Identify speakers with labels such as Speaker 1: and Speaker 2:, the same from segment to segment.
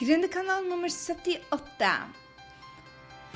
Speaker 1: Gründerkanal nummer 78.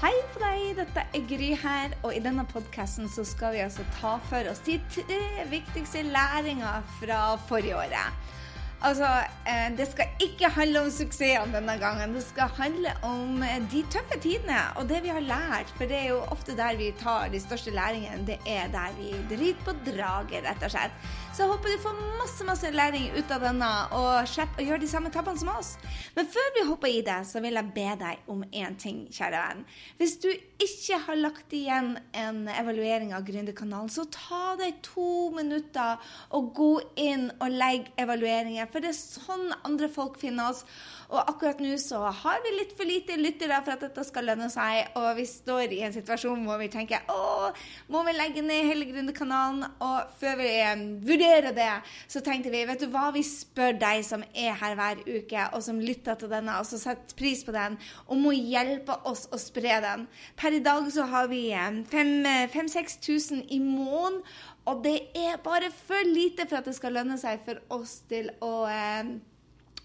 Speaker 1: Hei på deg, dette er Gry her, og i denne podkasten så skal vi altså ta for oss de tre viktigste læringer fra forrige året. Altså, eh, det skal ikke handle om suksessene denne gangen. Det skal handle om eh, de tøffe tidene og det vi har lært. For det er jo ofte der vi tar de største læringene. Det er der vi driter på draget, rett og slett. Så jeg håper du får masse masse læring ut av denne, og slipper å gjøre de samme tabbene som oss. Men før vi hopper i det, så vil jeg be deg om én ting, kjære venn. Hvis du ikke har lagt igjen en evaluering av Gründerkanalen, så ta deg to minutter og gå inn og legg evalueringer for det er sånn andre folk finner oss. Og akkurat nå så har vi litt for lite lyttere for at dette skal lønne seg, og vi står i en situasjon hvor vi tenker å, må vi legge ned hele Gründerkanalen? Og før vi eh, vurderer det, så tenkte vi vet du hva, vi spør deg som er her hver uke, og som lytter til denne, og som setter pris på den, om å hjelpe oss å spre den. Per i dag så har vi 5000-6000 i måneden. Og det er bare for lite for at det skal lønne seg for oss til å eh,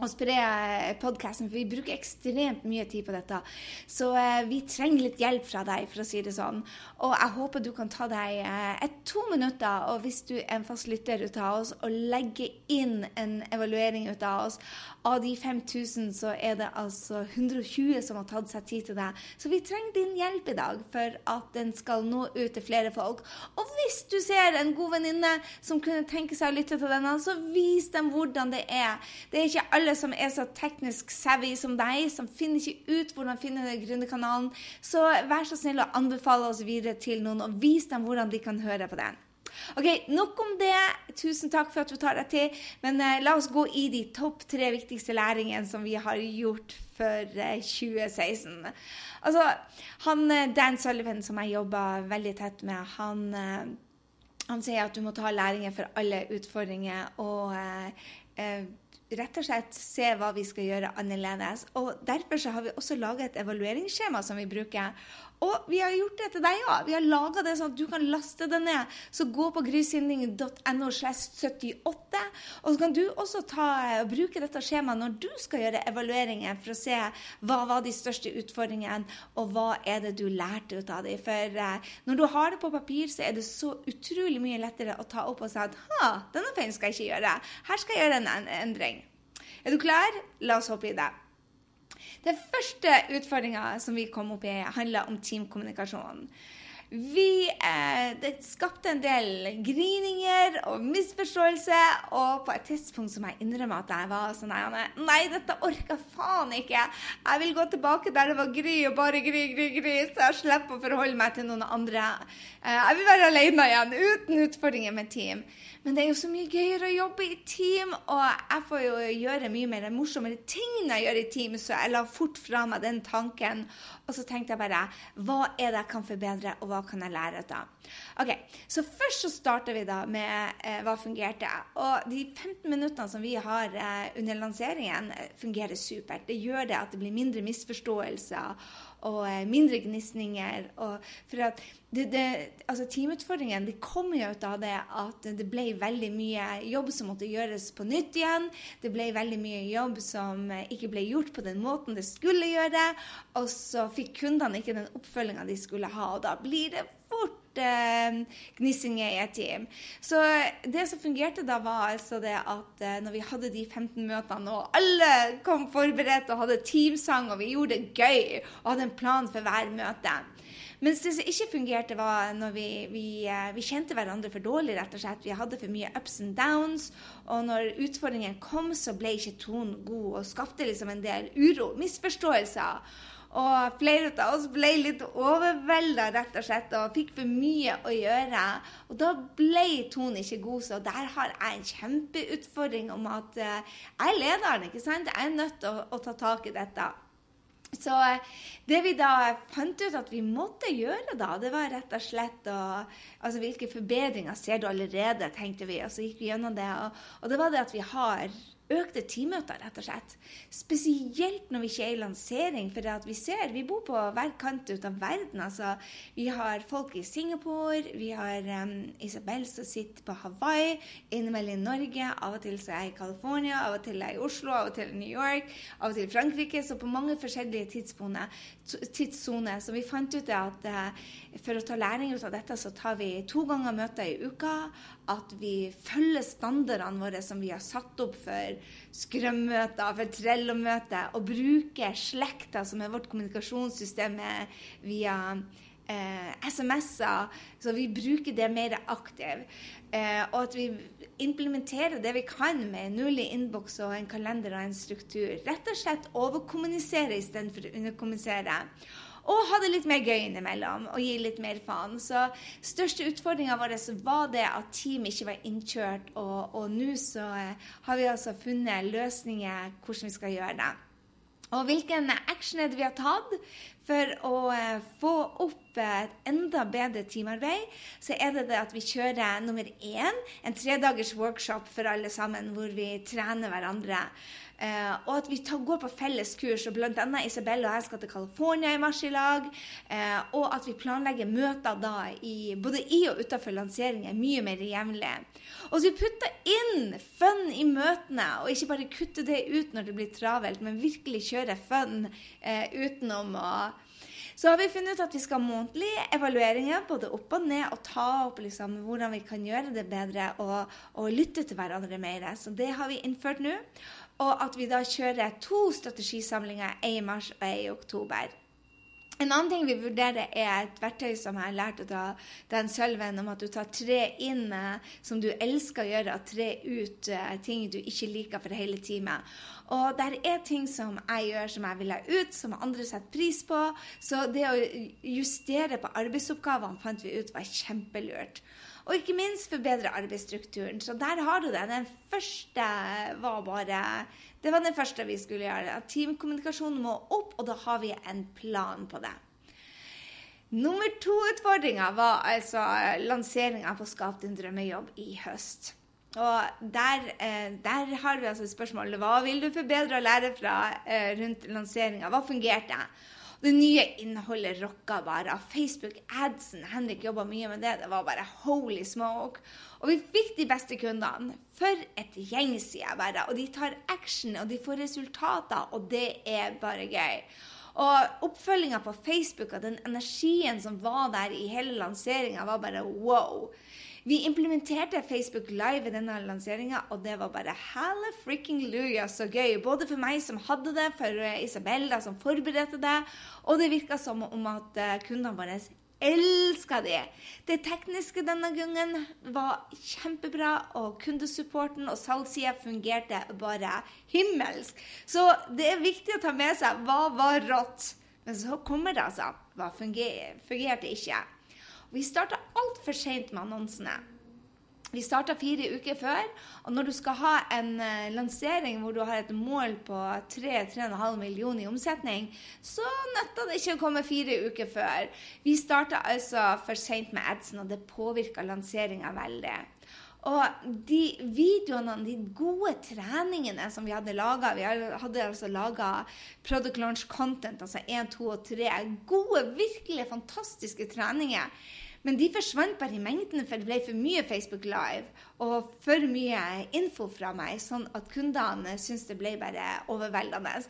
Speaker 1: å spre podkasten, for vi bruker ekstremt mye tid på dette. Så eh, vi trenger litt hjelp fra deg, for å si det sånn. Og jeg håper du kan ta deg eh, et to minutter, og hvis du er en fast lytter ut av oss, og legge inn en evaluering ut av oss. Av de 5000 så er det altså 120 som har tatt seg tid til deg. Så vi trenger din hjelp i dag for at den skal nå ut til flere folk. Og hvis du ser en god venninne som kunne tenke seg å lytte til denne, så vis dem hvordan det er. Det er ikke alle alle som er så teknisk savvy som deg, som finner ikke ut hvordan finne Gründerkanalen, så vær så snill å anbefale oss videre til noen, og vis dem hvordan de kan høre på den. Ok, Nok om det. Tusen takk for at du tar deg til. Men uh, la oss gå i de topp tre viktigste læringene som vi har gjort for uh, eh, 2016. Altså, han, uh, Dan Sullivan, som jeg jobber veldig tett med, han, han sier at du må ta læringer for alle utfordringer. og rett og slett se hva vi skal gjøre annerledes. Og Derfor så har vi også laget et evalueringsskjema som vi bruker. Og vi har gjort det til deg òg. Vi har laga det sånn at du kan laste det ned. Så gå på grysynding.no 78, og så kan du også ta, bruke dette skjemaet når du skal gjøre evalueringer, for å se hva var de største utfordringene, og hva er det du lærte ut av dem. For eh, når du har det på papir, så er det så utrolig mye lettere å ta opp og si at ha, denne feilen skal jeg ikke gjøre. Her skal jeg gjøre en endring. Er du klar? La oss hoppe i det. Den første utfordringa som vi kom opp i, handla om teamkommunikasjon. Vi eh, Det skapte en del grininger og misforståelse, og på et tidspunkt som jeg innrømmer at jeg var sånn Nei, dette orker faen ikke. Jeg vil gå tilbake der det var Gry og bare Gry, Gry, Gry, så jeg slipper å forholde meg til noen andre. Eh, jeg vil være alene igjen, uten utfordringer med team. Men det er jo så mye gøyere å jobbe i team, og jeg får jo gjøre mye mer morsommere ting når jeg gjør i team, så jeg la fort fra meg den tanken. Og så tenkte jeg bare hva er det jeg kan forbedre, og hva kan jeg lære av? Ok, Så først så starter vi da med eh, hva fungerte. Og de 15 minuttene som vi har eh, under lanseringen, eh, fungerer supert. Det gjør det at det blir mindre misforståelser og eh, mindre gnisninger. For at det, det, altså Teamutfordringen det kommer jo ut av det at det ble veldig mye jobb som måtte gjøres på nytt igjen. Det ble veldig mye jobb som eh, ikke ble gjort på den måten det skulle gjøre. Og så fikk kundene ikke den oppfølginga de skulle ha, og da blir det fort eh, gnissinger i et team. Så det som fungerte da, var altså det at eh, når vi hadde de 15 møtene, og alle kom forberedt og hadde teamsang, og vi gjorde det gøy og hadde en plan for hver møte mens det som ikke fungerte, var når vi, vi, eh, vi, kjente hverandre for dårlig, rett og slett. Vi hadde for mye ups and downs. Og når utfordringen kom, så ble ikke tonen god og skapte liksom en del uro, misforståelser. Og flere av oss ble litt overvelda rett og slett, og fikk for mye å gjøre. Og da ble tonen ikke god, så der har jeg en kjempeutfordring om at uh, jeg er lederen. ikke sant? Jeg er nødt til å, å ta tak i dette. Så det vi da fant ut at vi måtte gjøre, da, det var rett og slett å Altså hvilke forbedringer ser du allerede, tenkte vi. Og så gikk vi gjennom det. Og, og det var det at vi har økte teammøter, rett og slett. Spesielt når vi ikke er i lansering, for at vi ser Vi bor på hver kant ut av verden. altså. Vi har folk i Singapore, vi har um, Isabel som sitter på Hawaii, innimellom i Norge, av og til så er jeg i California, av og til er jeg i Oslo, av og til i New York, av og til i Frankrike. Så på mange forskjellige tidssoner. Så vi fant ut at uh, for å ta læring ut av dette, så tar vi to ganger møter i uka. At vi følger standardene våre som vi har satt opp for skrømmøter, for Trello-møter, og bruker slekta, som er vårt kommunikasjonssystem via eh, SMS-er. Så vi bruker det mer aktivt. Eh, og at vi implementerer det vi kan med en null innboks og en kalender og en struktur. Rett og slett overkommunisere istedenfor å underkommunisere. Og ha det litt mer gøy innimellom og gi litt mer faen. Så største utfordringa vår var det at team ikke var innkjørt, og, og nå så eh, har vi altså funnet løsninger hvordan vi skal gjøre det. Og hvilken action er det vi har tatt for å eh, få opp et enda bedre teamarbeid? Så er det det at vi kjører nummer én en tredagers workshop for alle sammen, hvor vi trener hverandre. Uh, og at vi tar, går på felles kurs. og annet Isabel og jeg skal til California i mars i lag. Eh, og at vi planlegger møter da i, både i og utenfor lanseringer mye mer jevnlig. Og så vi putter inn fun i møtene, og ikke bare kutter det ut når det blir travelt, men virkelig kjører fun eh, utenom å så har vi funnet ut at vi skal ha månedlige evalueringer både opp og ned, og ta opp liksom, hvordan vi kan gjøre det bedre og, og lytte til hverandre mer. Så det har vi innført nå. Og at vi da kjører to strategisamlinger, ei i mars og ei i oktober. En annen ting vi vurderer, er et verktøy som jeg har lært av den Sølven, om at du tar tre inn eh, som du elsker å gjøre, og tre ut eh, ting du ikke liker for hele teamet. Og der er ting som jeg gjør som jeg vil ha ut, som andre setter pris på. Så det å justere på arbeidsoppgavene fant vi ut var kjempelurt. Og ikke minst forbedre arbeidsstrukturen. Så der har du det. Den første var bare Det var den første vi skulle gjøre. At teamkommunikasjonen må opp, og da har vi en plan på det. Nummer to-utfordringa var altså lanseringa på Skap din drømmejobb i høst. Og der, eh, der, har vi altså spørsmålet hva vil du forbedre og lære fra eh, rundt lanseringa. Hva fungerte? Det nye innholdet rocka bare. Facebook-adsen Henrik jobba mye med det. Det var bare holy smoke. Og vi fikk de beste kundene. For et gjeng, sier jeg bare. Og de tar action, og de får resultater, og det er bare gøy. Og oppfølginga på Facebook og den energien som var der i hele lanseringa, var bare wow. Vi implementerte Facebook Live i denne lanseringa, og det var bare hele fricking luja så gøy. Både for meg som hadde det, for Isabella som forberedte det, og det virka som om at eh, kundene våre elska de. Det tekniske denne gangen var kjempebra, og kundesupporten og salgssida fungerte bare himmelsk. Så det er viktig å ta med seg hva var rått. Men så kommer det, altså. Hva fungerte ikke? Vi starta altfor seint med annonsene. Vi starta fire uker før. Og når du skal ha en uh, lansering hvor du har et mål på 3-3,5 millioner i omsetning, så nytter det ikke å komme fire uker før. Vi starta altså for seint med adsen, og det påvirka lanseringa veldig. Og de videoene, de gode treningene som vi hadde laga Vi hadde altså laga product launch content, altså 1, 2 og 3. Gode, virkelig fantastiske treninger men de forsvant bare i mengden, for det ble for mye Facebook Live og for mye info fra meg, sånn at kundene syntes det ble bare overveldende.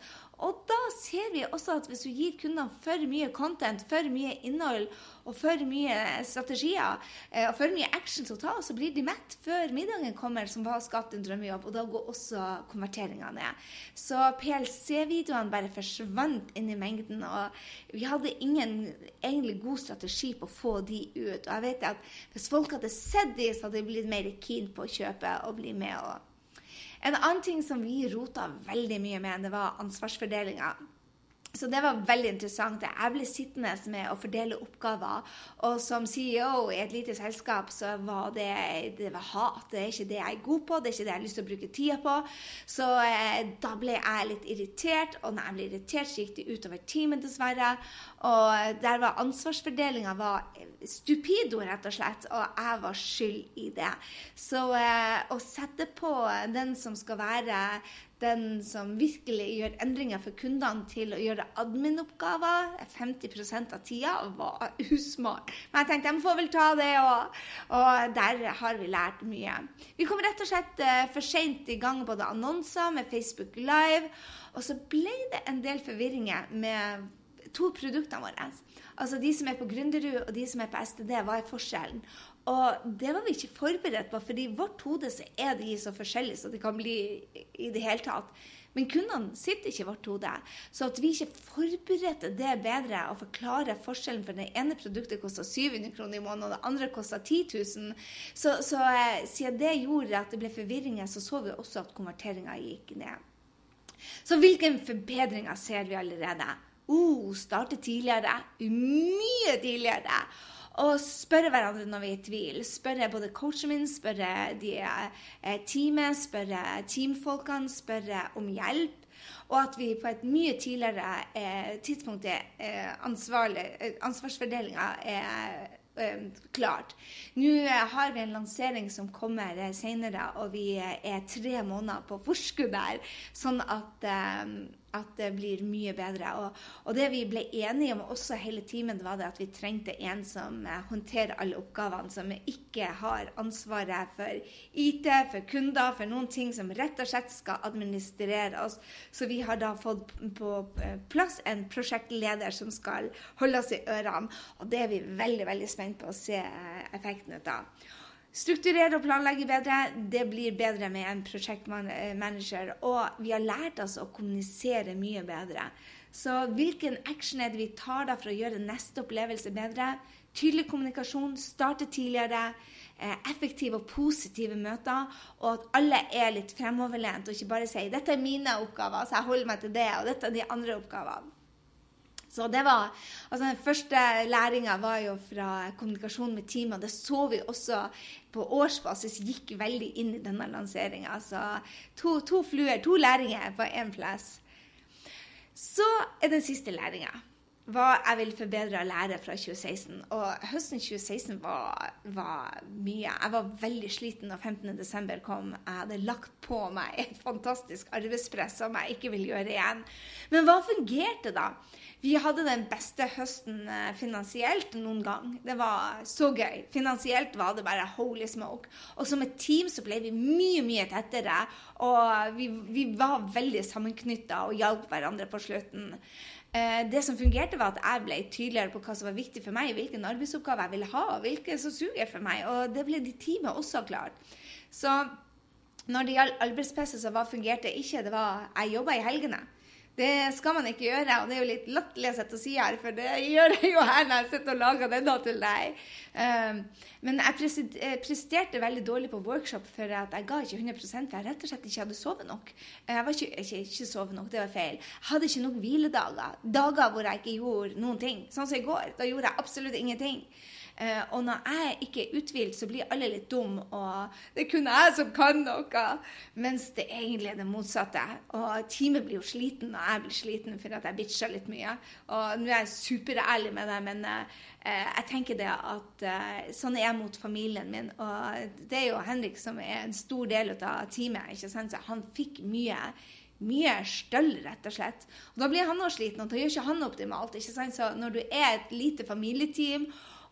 Speaker 1: Og da ser vi også at hvis du gir kundene for mye content, for mye innhold og for mye strategier eh, og for mye action å ta, så blir de mett før middagen kommer, som har skapt en drømmejobb. Og da går også konverteringa ned. Så PLC-videoene bare forsvant inn i mengden, og vi hadde ingen egentlig god strategi på å få de ut. Og jeg vet at hvis folk hadde sett de, så hadde de blitt mer keen på å kjøpe og bli med. og en annen ting som vi rota veldig mye med, det var ansvarsfordelinga. Så det var veldig interessant. Jeg ble sittende med å fordele oppgaver. Og som CEO i et lite selskap så var det, det var hat. Det er ikke det jeg er god på, det er ikke det jeg har lyst til å bruke tida på. Så eh, da ble jeg litt irritert, og når jeg ble irritert, så gikk det utover teamet, dessverre. Og der var ansvarsfordelinga stupido, rett og slett, og jeg var skyld i det. Så eh, å sette på den som skal være den som virkelig gjør endringer for kundene til å gjøre admin-oppgaver 50% av tida var usmart. Men jeg tenkte jeg får vel ta det, og, og, der har vi lært mye. Vi kom rett og slett uh, for seint i gang både annonser med Facebook Live, og så ble det en del forvirringer med to produktene våre. Altså De som er på Gründerud og de som er på STD, hva er forskjellen? Og det var vi ikke forberedt på, fordi i vårt hode så er de så forskjellige som det kan bli i det hele tatt. Men kundene sitter ikke i vårt hode. Så at vi ikke forberedte det bedre og forklarer forskjellen for det ene produktet koster 700 kroner i måneden, og det andre koster 10 000, så, så eh, siden det gjorde at det ble forvirringer, så så vi også at konverteringa gikk ned. Så hvilke forbedringer ser vi allerede? Uh, starte tidligere. Mye tidligere. Og spørre hverandre når vi er i tvil. Spørre både coachen min, spørre de eh, teamet, spørre teamfolkene, spørre om hjelp. Og at vi på et mye tidligere eh, tidspunkt er eh, eh ansvarsfordelinga er eh, klart. Nå eh, har vi en lansering som kommer eh, senere, og vi er tre måneder på forskudd der. Sånn at at det blir mye bedre. Og, og, det vi ble enige om også hele timen, var det at vi trengte en som eh, håndterer alle oppgavene, som ikke har ansvaret for IT, for kunder, for noen ting som rett og slett skal administrere oss. Så vi har da fått på eh, plass en prosjektleder som skal holde oss i ørene, og det er vi veldig, veldig spent på å se effekten ut av. Strukturere og planlegge bedre. Det blir bedre med en prosjektmanager. Og vi har lært oss å kommunisere mye bedre. Så hvilken action er det vi tar da for å gjøre neste opplevelse bedre? Tydelig kommunikasjon, starte tidligere, eh, effektive og positive møter, og at alle er litt fremoverlent og ikke bare sier 'dette er mine oppgaver, så jeg holder meg til det', og 'dette er de andre oppgavene'. Så det var, altså Den første læringa var jo fra kommunikasjon med teamet. Det så vi også på årsbasis gikk veldig inn i denne lanseringa. Så to, to, fluer, to læringer på én plass. Så er den siste læringa hva jeg vil forbedre og lære fra 2016. Og høsten 2016 var, var, mye. Jeg var veldig sliten da 15.12. kom. Jeg hadde lagt på meg et fantastisk arbeidspress som jeg ikke vil gjøre igjen. Men hva fungerte da? Vi hadde den beste høsten eh, finansielt noen gang. Det var så gøy. Finansielt var det bare holy smoke. Og som et team så ble vi mye, mye tettere. Og vi, vi var veldig sammenknytta og hjalp hverandre på slutten. Eh, det som fungerte, var at jeg ble tydeligere på hva som var viktig for meg, hvilken arbeidsoppgave jeg ville ha, og hvilke som suger for meg. Og det ble de teamet også klart. Så når det gjaldt arbeidspresset, så var, fungerte ikke? Det var Jeg jobba i helgene. Det skal man ikke gjøre, og det er jo litt latterlig å sitte og si her, for det gjør jeg jo her når jeg sitter og lager denne til deg. Um, men jeg presterte veldig dårlig på workshop for at jeg ga ikke 100 for jeg rett og slett ikke hadde sovet nok. Jeg var ikke, ikke, ikke sovet nok, det var feil. Jeg hadde ikke nok hviledager. Dager hvor jeg ikke gjorde noen ting. Sånn som i går. Da gjorde jeg absolutt ingenting. Uh, og når jeg ikke er uthvilt, så blir alle litt dum, og det er kun jeg som kan noe. Mens det egentlig er det motsatte. Og teamet blir jo sliten, og jeg blir sliten for at jeg bitcha litt mye. Og nå er jeg superærlig med deg, men uh, jeg tenker det at uh, sånn er jeg mot familien min. Og det er jo Henrik som er en stor del av teamet, ikke sant? så han fikk mye mye støll, rett og slett. Og Da blir han også sliten, og da gjør ikke han optimalt. ikke sant? Så når du er et lite familieteam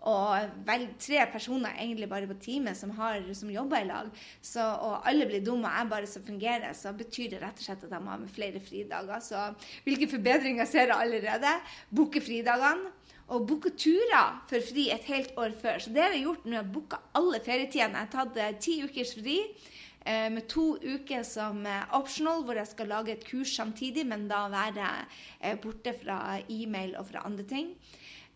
Speaker 1: og vel tre personer egentlig bare på teamet som, har, som jobber i lag, så, og alle blir dumme og jeg bare som fungerer, så betyr det rett og slett at jeg må ha med flere fridager. Så hvilke forbedringer ser jeg allerede? Booke fridagene. Og booke turer for fri et helt år før. Så det har jeg gjort nå. Jeg har booka alle ferietidene. Jeg har tatt eh, ti ukers fri eh, med to uker som eh, optional, hvor jeg skal lage et kurs samtidig, men da være borte fra e-mail og fra andre ting.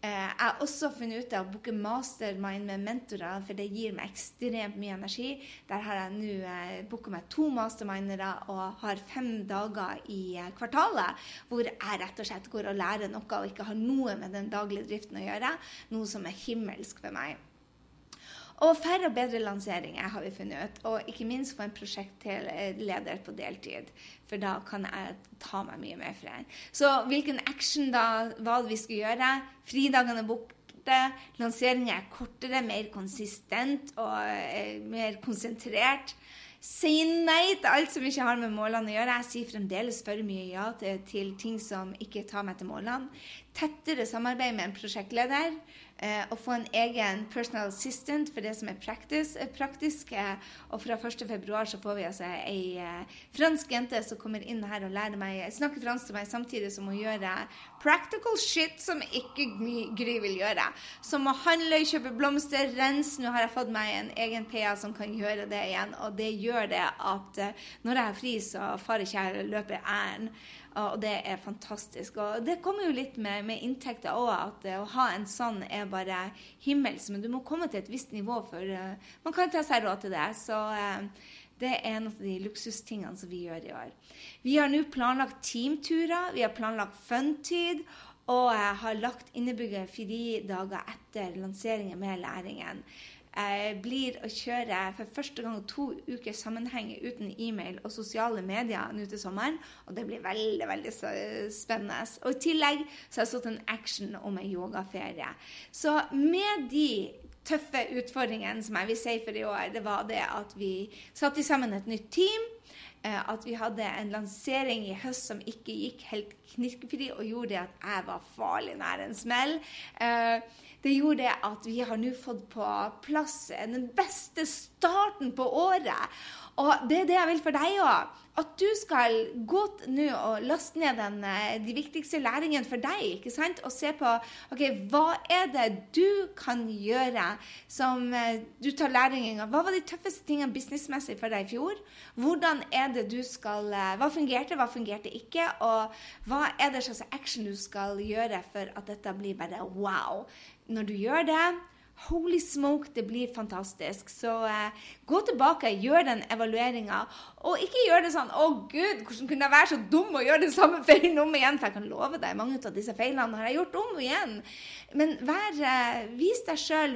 Speaker 1: Eh, jeg har også funnet ut av å booke mastermind med mentorer, for det gir meg ekstremt mye energi. Der har jeg nå eh, booka meg to mastermindere og har fem dager i eh, kvartalet hvor jeg rett og slett går og lærer noe og ikke har noe med den daglige driften å gjøre. Noe som er himmelsk for meg. Og færre og bedre lanseringer har vi funnet ut. Og ikke minst få en prosjektleder på deltid. For da kan jeg ta meg mye mer fri. Så hvilken action da hva vi skulle gjøre? Fridagene er borte. Lanseringen er kortere, mer konsistent og eh, mer konsentrert. Si nei til alt som ikke har med målene å gjøre. Jeg sier fremdeles for mye ja til, til ting som ikke tar meg til målene. Tettere samarbeid med en prosjektleder. Eh, å få en egen personal assistant for det som er praktisk. Eh, praktisk eh, og fra 1.2 så får vi altså ei fransk jente som kommer inn her og lærer meg snakker fransk til meg samtidig som hun gjør practical shit som ikke Gry vil gjøre. Som å handle, kjøpe blomster, rense. Nå har jeg fått meg en egen PA som kan gjøre det igjen, og det gjør det at når jeg har fri, så far ikke jeg løper ærend. Og det er fantastisk. Og det kommer jo litt med, med inntekter òg, at å ha en sånn er bare himmels. Men du må komme til et visst nivå før uh, man kan ta seg råd til det. Så uh, det er en av de luksustingene som vi gjør i år. Vi har nå planlagt teamturer, vi har planlagt funtid, og jeg har lagt innebygget dager etter lanseringen med læringen blir å kjøre for første gang to uker sammenheng uten e-mail og sosiale medier nå til sommeren. Og det blir veldig veldig spennende. Og I tillegg så har jeg satt en action om en yogaferie. Så med de tøffe utfordringene som jeg vil si for i år, det var det at vi satte sammen et nytt team. Eh, at vi hadde en lansering i høst som ikke gikk helt knirkefri, og gjorde at jeg var farlig nær en smell. Uh, det gjorde at vi har nå fått på plass den beste starten på året. Og det er det jeg vil for deg òg. At du skal gå nå og laste ned den, eh, de viktigste læringene for deg. ikke sant? Og se på ok, hva er det du kan gjøre som eh, du tar læringen av. Hva var de tøffeste tingene businessmessig for deg i fjor? Hvordan er det du skal, eh, Hva fungerte, hva fungerte ikke? Og hva er det slags action du skal gjøre for at dette blir bare wow? når du gjør det Holy smoke, det blir fantastisk. Så eh, gå tilbake, gjør den evalueringa. Og ikke gjør det sånn 'Å, gud, hvordan kunne jeg være så dum og gjøre den samme feilen om igjen?' For jeg kan love deg, mange av disse feilene har jeg gjort om igjen. Men vær, eh, vis deg sjøl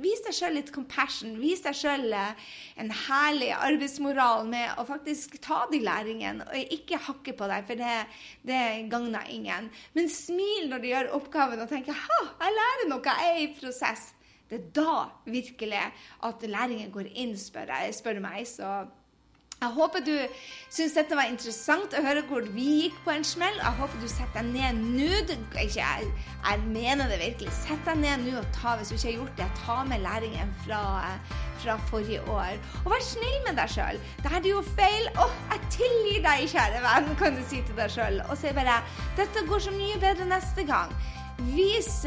Speaker 1: vis deg sjøl litt compassion. Vis deg sjøl eh, en herlig arbeidsmoral med å faktisk ta de læringene, og ikke hakke på deg, for det, det gagner ingen. Men smil når du gjør oppgaven og tenker 'Ha, jeg lærer noe, jeg er i prosess'. Det er da virkelig at læringen går inn, spør, jeg, spør meg. Så jeg håper du syns dette var interessant å høre hvor vi gikk på en smell. Jeg håper du setter deg ned nå. Ikke, jeg, jeg, mener det virkelig. Sett deg ned nå og ta, hvis du ikke har gjort det, ta med læringen fra, fra forrige år. Og vær snill med deg sjøl. Det er jo feil. Å, jeg tilgir deg, kjære venn, kan du si til deg sjøl. Og si bare Dette går så mye bedre neste gang. Vis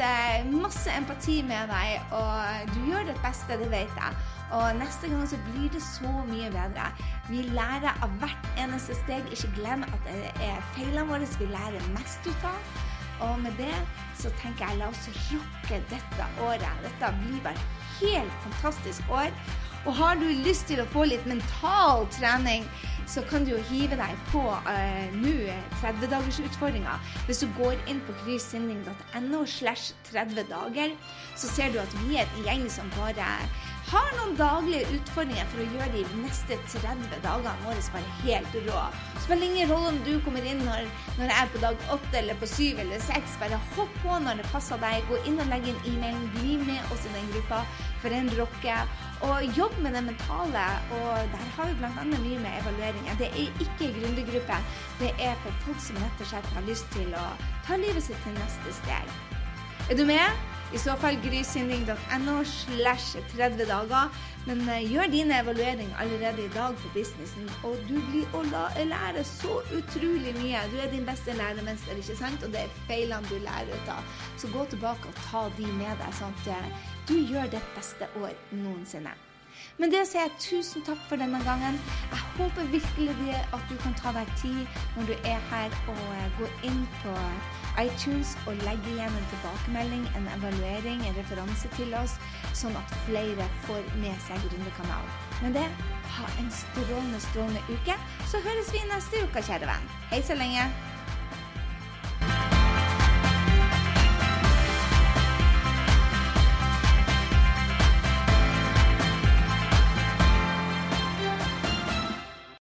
Speaker 1: masse empati med deg, og du gjør ditt beste, det vet jeg. Og neste gang så blir det så mye bedre. Vi lærer av hvert eneste steg. Ikke glem at det er feilene våre vi lærer mest ut av. Og med det så tenker jeg la oss rocke dette året. Dette blir bare et helt fantastisk år. Og har du lyst til å få litt mental trening så kan du jo hive deg på uh, nå 30-dagersutfordringa. Hvis du går inn på kryssending.no slash 30 dager, så ser du at vi er et gjeng som bare har noen daglige utfordringer for å gjøre de neste 30 dagene våre bare helt rå. Spiller ingen rolle om du kommer inn når, når jeg er på dag 8 eller på 7 eller 6. Bare hopp på når det passer deg. Gå inn og legg inn e-mailen. Bli med oss i den gruppa for en rocke. Og jobb med det mentale. Og der har vi bl.a. mye med evalueringer. Det er ikke gründergruppe. Det er for folk som rett og slett har lyst til å ta livet sitt til neste steg. Er du med? I så fall grysynding.no slash 30 dager. Men uh, gjør dine evalueringer allerede i dag på businessen, og du blir å lære så utrolig mye. Du er din beste læremester, ikke sant? Og det er feilene du lærer ut av. Så gå tilbake og ta de med deg, sånn at uh, du gjør ditt beste år noensinne. Men det sier jeg tusen takk for denne gangen. Jeg håper virkelig at du kan ta deg tid når du er her, og uh, gå inn på iTunes og legge igjen en tilbakemelding, en evaluering, en referanse til oss, sånn at flere får med seg Gründerkanalen. Med det, ha en strålende, strålende uke, så høres vi neste uke, kjære venn. Hei så lenge.